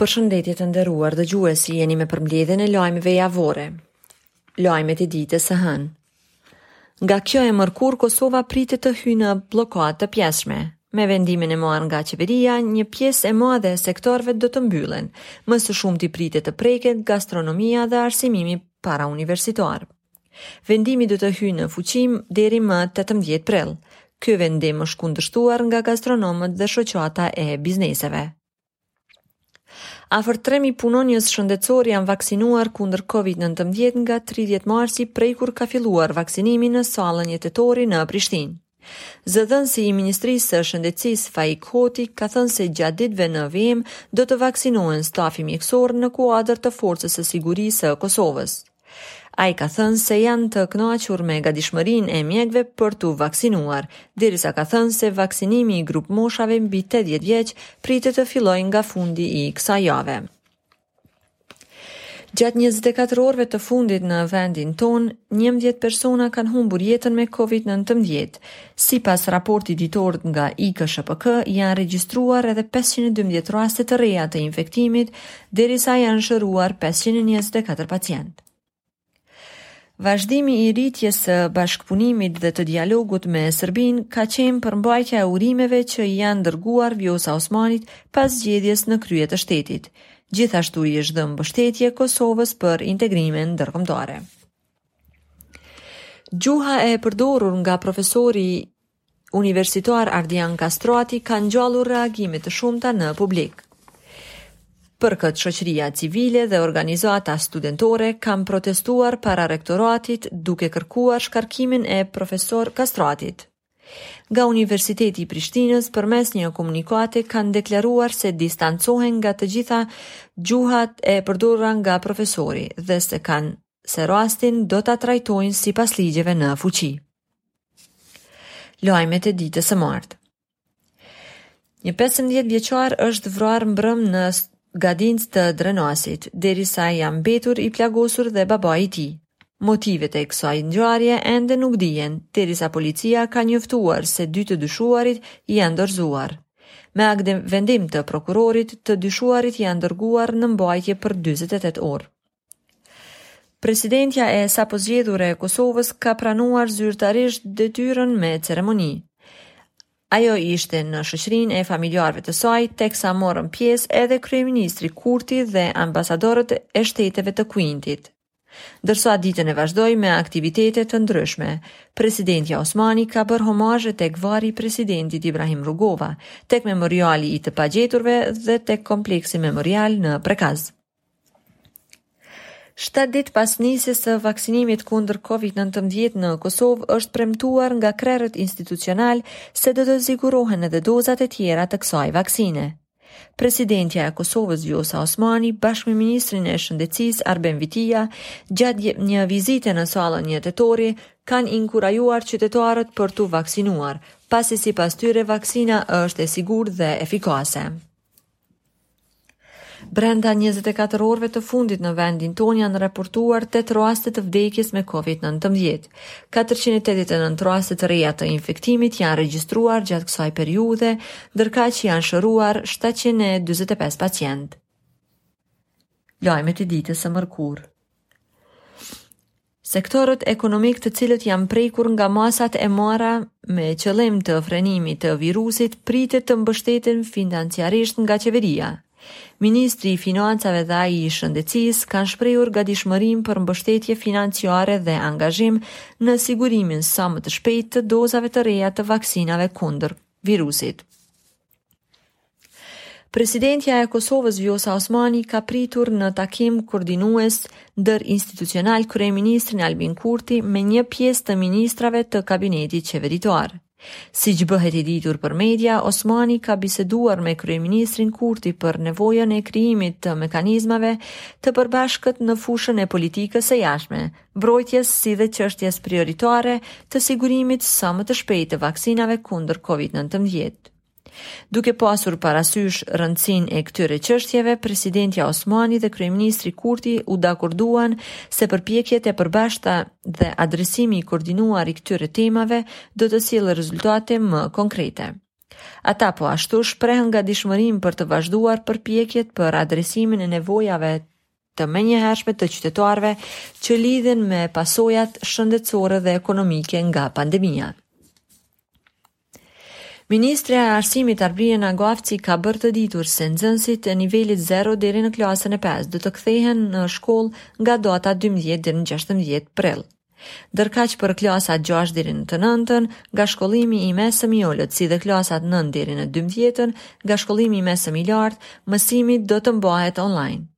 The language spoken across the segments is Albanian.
Përshëndetje të nderuar dëgjues, jeni me përmbledhjen e lajmeve javore. Lajmet e ditës së hënë. Nga kjo e mërkur Kosova pritet të hyjë në bllokadë të pjesshme. Me vendimin e marrë nga qeveria, një pjesë e madhe e sektorëve do të mbyllen. Më së shumti pritet të preket gastronomia dhe arsimimi parauniversitar. Vendimi do të hyjë në fuqi deri më 18 prill. Ky vendim është kundërshtuar nga gastronomët dhe shoqata e bizneseve. Afër 3.000 punonjës shëndetësor janë vaksinuar kundër COVID-19 nga 30 marsi prej kur ka filluar vaksinimi në sallën 1 Tetori në Prishtinë. Zëdhënësi i Ministrisë së Shëndetësisë Faik Hoti ka thënë se gjatë ditëve në vijim do të vaksinohen stafi mjekësor në kuadër të Forcës së Sigurisë së Kosovës. Ai ka thënë se janë të kënaqur me gatishmërinë e mjekëve për t'u vaksinuar, derisa ka thënë se vaksinimi i grupmoshave mbi tetëdhjetë vjeç pritet të fillojë nga fundi i kësaj jave. Gjatë 24 orëve të fundit në vendin tonë, 11 persona kanë humbur jetën me COVID-19. Sipas raportit ditor nga IKSHPK, janë regjistruar edhe 512 raste të reja të infektimit derisa janë shëruar pesëqind e njëzet e katër pacientë. Vazhdimi i rritjes së bashkëpunimit dhe të dialogut me Serbinë ka qenë përmbajtja e urimeve që i janë dërguar Vjosa Osmanit pas zgjedhjes në krye të shtetit. Gjithashtu i është dhënë mbështetje Kosovës për integrime ndërkombëtare. Gjuha e përdorur nga profesori Universitar Ardian Kastrati ka ngjallur reagime të shumta në publik. Për këtë shoqëria civile dhe organizata studentore kanë protestuar para rektoratit duke kërkuar shkarkimin e profesor Kastratit. Nga Universiteti i Prishtinës përmes një komunikate kanë deklaruar se distancohen nga të gjitha gjuhat e përdorura nga profesori dhe se kanë se rastin do ta trajtojnë sipas ligjeve në fuqi. Lajmet e ditës së martë. Një 15 vjeçar është vrarë mbrëmë në Godanc të Drenasit, derisa ka mbetur i plagosur dhe babai i tij. Motivet e kësaj ngjarje ende nuk dihen, derisa policia ka njoftuar se dy të dyshuarit janë dorëzuar. Me aktvendim të prokurorit, të dyshuarit janë dërguar në mbajtje për 48 orë. Presidentja e sapozgjedhur e Kosovës ka pranuar zyrtarisht detyrën me ceremoni. Ajo ishte në shoqërinë e familjarëve të saj, teksa morën pjesë edhe kryeministri Kurti dhe ambasadorët e shteteve të Kuintit. Ndërsa ditën e vazhdoi me aktivitete të ndryshme, presidentja Osmani ka bërë homazhe tek varri i presidentit Ibrahim Rugova, tek memoriali i të pagjeturve dhe tek kompleksi memorial në Prekaz. Shtatë ditë pas nisjes së vaksinimit kundër COVID-19 në Kosovë, është premtuar nga krerët institucional se do të sigurohen edhe dozat e tjera të kësaj vaksine. Presidentja e Kosovës Vjosa Osmani bashkë me ministrin e Shëndetësisë Arben Vitia gjatë një vizite në sallën 1 tetori kanë inkurajuar qytetarët për t'u vaksinuar, pasi sipas tyre vaksina është e sigurt dhe efikase. Brenda njëzet e katër orëve të fundit në vendin tonë janë raportuar tetë raste të vdekjes me COVID-19. Katërqind e tetëdhjetë e nëntë raste të reja të infektimit janë regjistruar gjatë kësaj periudhe, ndërkaq janë shëruar shtatëqind e dyzet e pesë pacientë. Lajmet e ditës së mërkurë. Sektorët ekonomikë të cilët janë prekur nga masat e marra me qëllim të frenimit të virusit pritet të mbështeten financiarisht nga qeveria. Ministri i Financave dhe ai i Shëndetësisë kanë shprehur gatishmërinë për mbështetje financiare dhe angazhim në sigurimin sa më të shpejtë të dozave të reja të vaksinave kundër virusit. Presidentja e Kosovës Vjosa Osmani ka pritur në takim koordinues ndërinstitucional kryeministrin Albin Kurti me një pjesë të ministrave të kabinetit qeveritar. Siç bëhet i ditur për media, Osmani ka biseduar me kryeministrin Kurti për nevojën e krijimit të mekanizmave të përbashkët në fushën e politikës së jashtme, mbrojtjes si dhe çështjes prioritare të sigurimit sa më të shpejtë të vaksinave kundër COVID-19. Duke pasur parasysh rëndësinë e këtyre çështjeve, presidentja Osmani dhe kryeministri Kurti u dakorduan se përpjekjet e përbashkëta dhe adresimi i koordinuar i këtyre temave do të sjellë rezultate më konkrete. Ata po ashtu shprehën gatishmërinë për të vazhduar përpjekjet për adresimin e nevojave të menjëhershme të qytetarëve që lidhen me pasojat shëndetësore dhe ekonomike nga pandemia. Ministrja e Arsimit Arbërie Nagavci ka bërë të ditur se nxënësit e nivelit 0 deri në klasën e 5 do të kthehen në shkollë nga data 12 deri në 16 prill. Ndërkaq për klasat gjashtë deri në të nëntën, nga shkollimi i mesëm i ulët si dhe klasat nëntë deri në dymbëdhjetën, nga shkollimi i mesëm i lartë, mësimi do të mbahet online.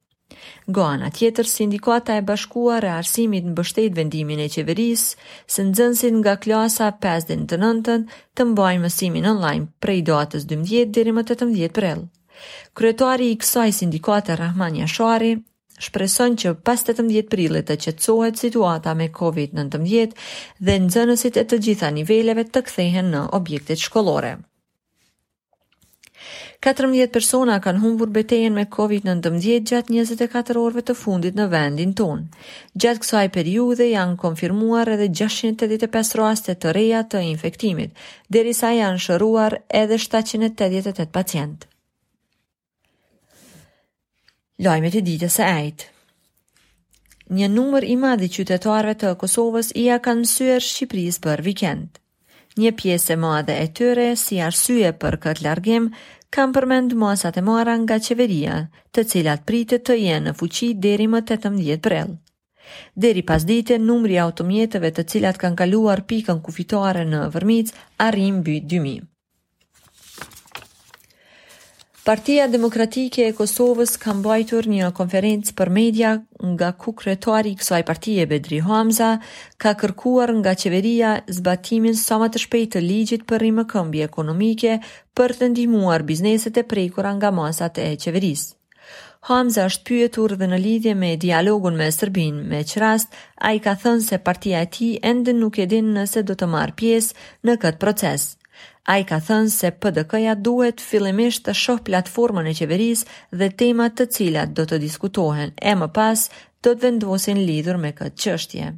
Nga ana tjetër, Sindikata e Bashkuar e Arsimit mbështet vendimin e qeverisë që nxënësit nga klasa pesë deri në të nëntën të mbajnë mësimin online prej datës dymbëdhjetë deri më tetëmbëdhjetë prill. Kryetari i kësaj sindikate Rrahman Jashari, shpreson që pas tetëmbëdhjetë prillit të qetësohet situata me Covid nëntëmbëdhjetë dhe nxënësit e të gjitha niveleve të kthehen në objektet shkollore. Katërmbëdhjetë persona kanë humbur betejën me Covid nëntëmbëdhjetë gjatë njëzet e katër orëve të fundit në vendin tonë. Gjatë kësaj periudhe janë konfirmuar edhe gjashtëqind e tetëdhjetë e pesë raste të reja të infektimit, derisa janë shëruar edhe shtatëqind e tetëdhjetë e tetë pacientë. Lajmet e ditës së enjte. Një numër i madh i qytetarëve të Kosovës ia kanë mësyrë Shqipërisë për vikend. Një pjesë e madhe e tyre si arsye për këtë largim kanë përmend masat e marra nga qeveria, të cilat pritet të jenë në fuqi deri më 18 prill. Deri pasdite, numri i automjeteve të cilat kanë kaluar pikën kufitare në Vërmicë arriti mbi 2000. Partia Demokratike e Kosovës ka mbajtur një konferencë për media nga ku kryetari i kësaj partie Bedri Hamza ka kërkuar nga qeveria zbatimin sa më të shpejtë të ligjit për rimëkëmbje ekonomike për të ndihmuar bizneset e prekura nga masat e qeverisë. Hamza është pyetur dhe në lidhje me dialogun me Serbinë, me ç'rast, ai ka thënë se partia e tij ende nuk e din nëse do të marrë pjesë në këtë proces. Ai ka thënë se PDK-ja duhet fillimisht të shohë platformën e qeverisë dhe temat të cilat do të diskutohen e më pas do të vendosin lidhur me këtë çështje.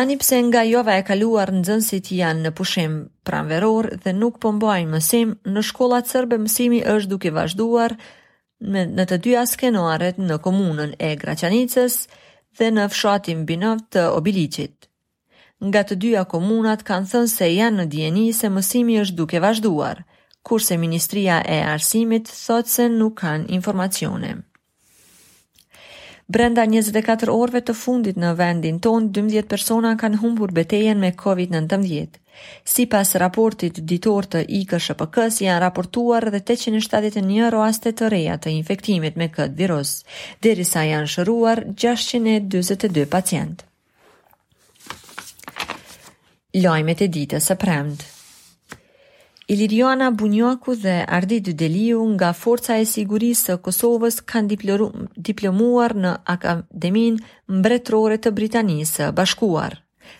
Ani pse nga java e kaluar nxënësit janë në pushim pranveror dhe nuk po mbajnë mësim, në shkollat sërbe mësimi është duke vazhduar në të dyja skenaret në komunën e Graçanicës dhe në fshatin Binov të Obiliqit. Nga të dyja komunat kanë thënë se janë në dijeni se mësimi është duke vazhduar, kurse Ministria e Arsimit thotë se nuk kanë informacione. Brenda 24 orëve të fundit në vendin tonë, 12 persona kanë humbur betejën me COVID-19. Sipas raportit ditor të IKSHPK-s, janë raportuar dhe 871 raste të reja të infektimit me këtë virus, derisa janë shëruar 622 pacientë. Lajmet e ditës së premte. Iliriana Bunjaku dhe Ardit Deliu nga Forca e Sigurisë së Kosovës kanë diplomuar në Akademinë Mbretërore të Britanisë së Bashkuar.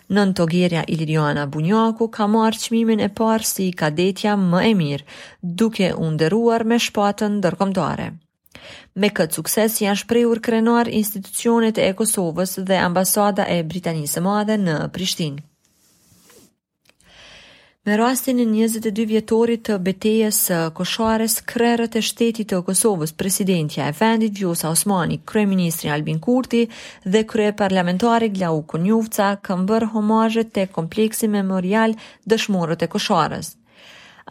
Nëntogerja Iliriana Bunjaku ka marrë çmimin e parë si kadetja më e mirë, duke u nderuar me shpatën ndërkombëtare. Me këtë sukses janë shprehur krenare institucionet e Kosovës dhe ambasada e Britanisë së Madhe në Prishtinë. Me rastin e 22 vjetorit të betejës së Koshares, krerët e shtetit të Kosovës, presidentja e vendit Vjosa Osmani, kryeministri Albin Kurti dhe kryeparlamentari Glauk Konjufca kanë bërë homazhe te kompleksi memorial Dëshmorët e Koshares.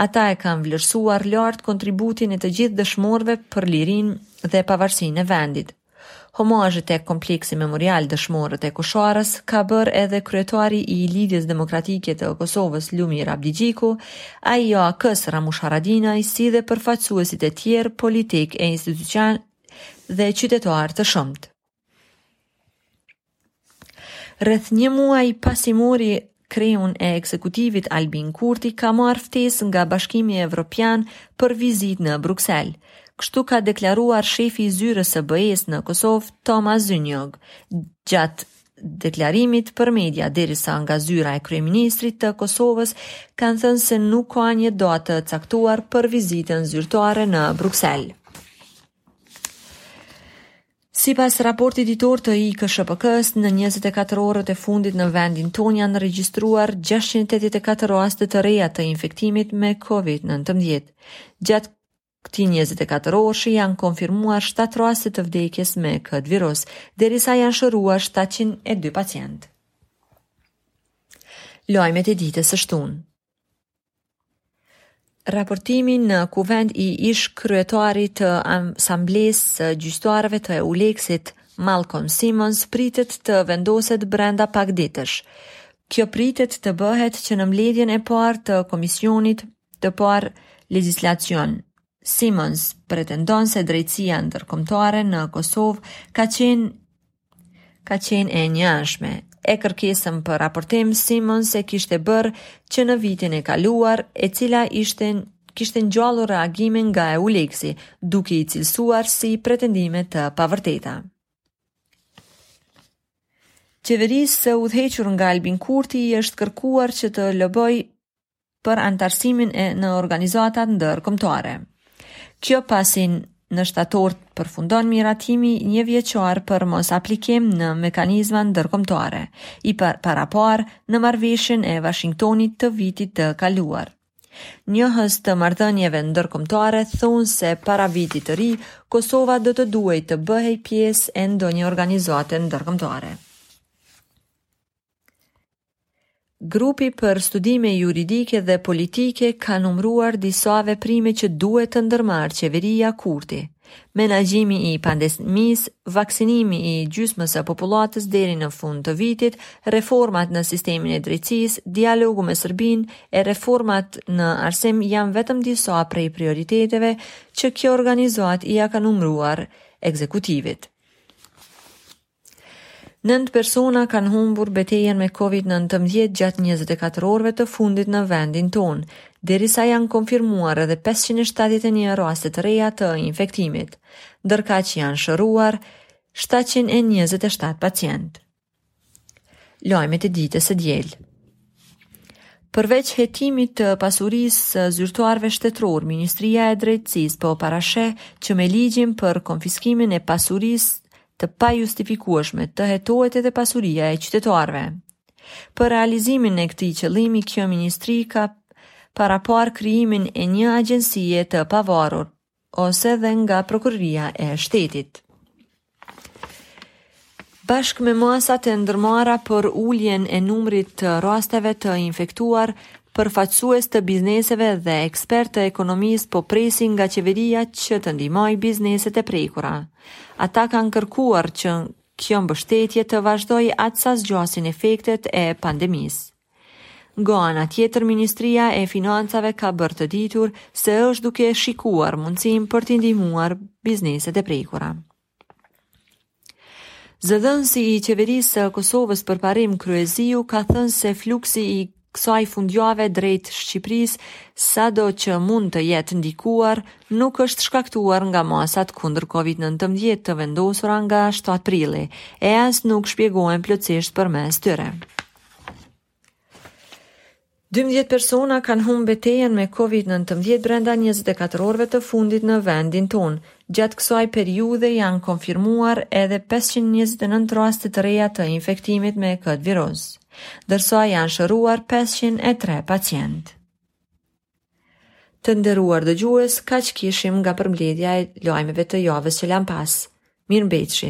Ata e kanë vlerësuar lart kontributin e të gjithë dëshmorëve për lirinë dhe pavarësinë e vendit. Homazhe tek Kompleksi Memorial Dëshmorët e Koshares ka bërë edhe kryetari i Lidhjes Demokratike të Kosovës Lumir Abdixhiku, ai i AAK-së Ramush Haradinaj, si dhe përfaqësuesit e tjerë politikë e institucionalë dhe qytetarë të shumtë. Rreth një muaj pasi mori kreun e ekzekutivit Albin Kurti ka marrë ftesë nga Bashkimi Evropian për vizitë në Bruksel. Kështu ka deklaruar shefi i zyrës së BE-së në Kosovë, Tomas Szunyog, gjatë deklarimit për media, derisa nga zyra e kryeministrit të Kosovës kanë thënë se nuk ka një datë të caktuar për vizitën zyrtare në Bruksel. Sipas raportit ditor të IKSHPK-së, në njëzet e katër orët e fundit në vendin tonë janë regjistruar gjashtëqind e tetëdhjetë e katër raste të reja të infektimit me Covid nëntëmbëdhjetë. Gjatë këtij njëzet e katër orëshi janë konfirmuar shtatë raste të vdekjes me këtë virus, derisa janë shëruar shtatëqind e dy pacientë. Lajmet e ditës së shtunë. Raportimi në kuvend i ish kryetarit të Asamblesë së Gjyqtarëve të Euleksit, Malcolm Simons, pritet të vendoset brenda pak ditësh. Kjo pritet të bëhet që në mbledhjen e parë të Komisionit për Legjislacion. Simons pretendon se drejtësia ndërkombëtare në Kosovë ka qenë ka qenë e njëanshme. E kërkesën për raportim Simons e kishte bërë që në vitin e kaluar, e cila ishte kishte ngjallur reagime nga Euleksi, duke i cilësuar si pretendime të pavërteta. Qeverisë së udhëhequr nga Albin Kurti i është kërkuar që të loboj për anëtarësimin e në organizatat ndërkombëtare. Kjo pasi në shtator përfundon miratimi njëvjeçar për mosaplikim në mekanizma ndërkombëtare, i paraparë në marrëveshjen e Washingtonit të vitit të kaluar. Njohës të marrëdhënieve ndërkombëtare thonë se para vitit të ri, Kosova do të duhej të bëhej pjesë e ndonjë organizate ndërkombëtare. Grupi për Studime Juridike dhe Politike ka numëruar disa veprime që duhet të ndërmarrë qeveria Kurti, menaxhimi i pandemisë, vaksinimi i gjysmës së popullatës deri në fund të vitit, reformat në sistemin e drejtësisë, dialogu me Serbinë e reformat në arsim janë vetëm disa prej prioriteteve që kjo organizatë ia ka numëruar ekzekutivit. Nëntë persona kanë humbur betejën me Covid nëntëmbëdhjetë gjatë njëzet e katër orëve të fundit në vendin tonë, derisa janë konfirmuar edhe pesëqind e shtatëdhjetë e një raste të reja të infektimit, ndërkaq janë shëruar shtatëqind e njëzet e shtatë pacientë. Lajmet e ditës së diel. Përveç hetimit të pasurisë së zyrtarëve shtetërorë, Ministria e Drejtësisë po parasheh që me ligjin për konfiskimin e pasurisë së pajustifikueshme të hetohet edhe pasuria e qytetarëve. Për realizimin e këtij qëllimi kjo ministri ka paraparë krijimin e një agjencie të pavarur ose edhe nga Prokuroria e Shtetit. Bashkë me masat e ndërmarra për uljen e numrit të rasteve të infektuar, përfaqësues të bizneseve dhe ekspertë të ekonomisë po presin nga qeveria që të ndihmojë bizneset e prekura. Ata kanë kërkuar që kjo mbështetje të vazhdojë aq sa zgjasin efektet e pandemisë. Nga ana tjetër, Ministria e Financave ka bërë të ditur se është duke shikuar mundësinë për t'i ndihmuar bizneset e prekura. Zëdhënësi i Qeverisë së Kosovës Përparim Kryeziu ka thënë se fluksi i kësaj fundjave drejt Shqipërisë, sado që mund të jetë ndikuar, nuk është shkaktuar nga masat kundër Covid nëntëmbëdhjetë të vendosura nga shtatë prilli, e as nuk shpjegohen plotësisht përmes tyre. Dymbëdhjetë persona kanë humbë betejën me Covid nëntëmbëdhjetë brenda njëzet e katër orëve të fundit në vendin tonë. Gjatë kësaj periudhe janë konfirmuar edhe pesëqind e njëzet e nëntë raste të reja të infektimit me këtë virus. ndërsa janë shëruar 503 pacientë. Të nderuar dëgjues, kaq kishim nga përmbledhja e lajmeve të javës që lamë pas. Mirë mbetshi!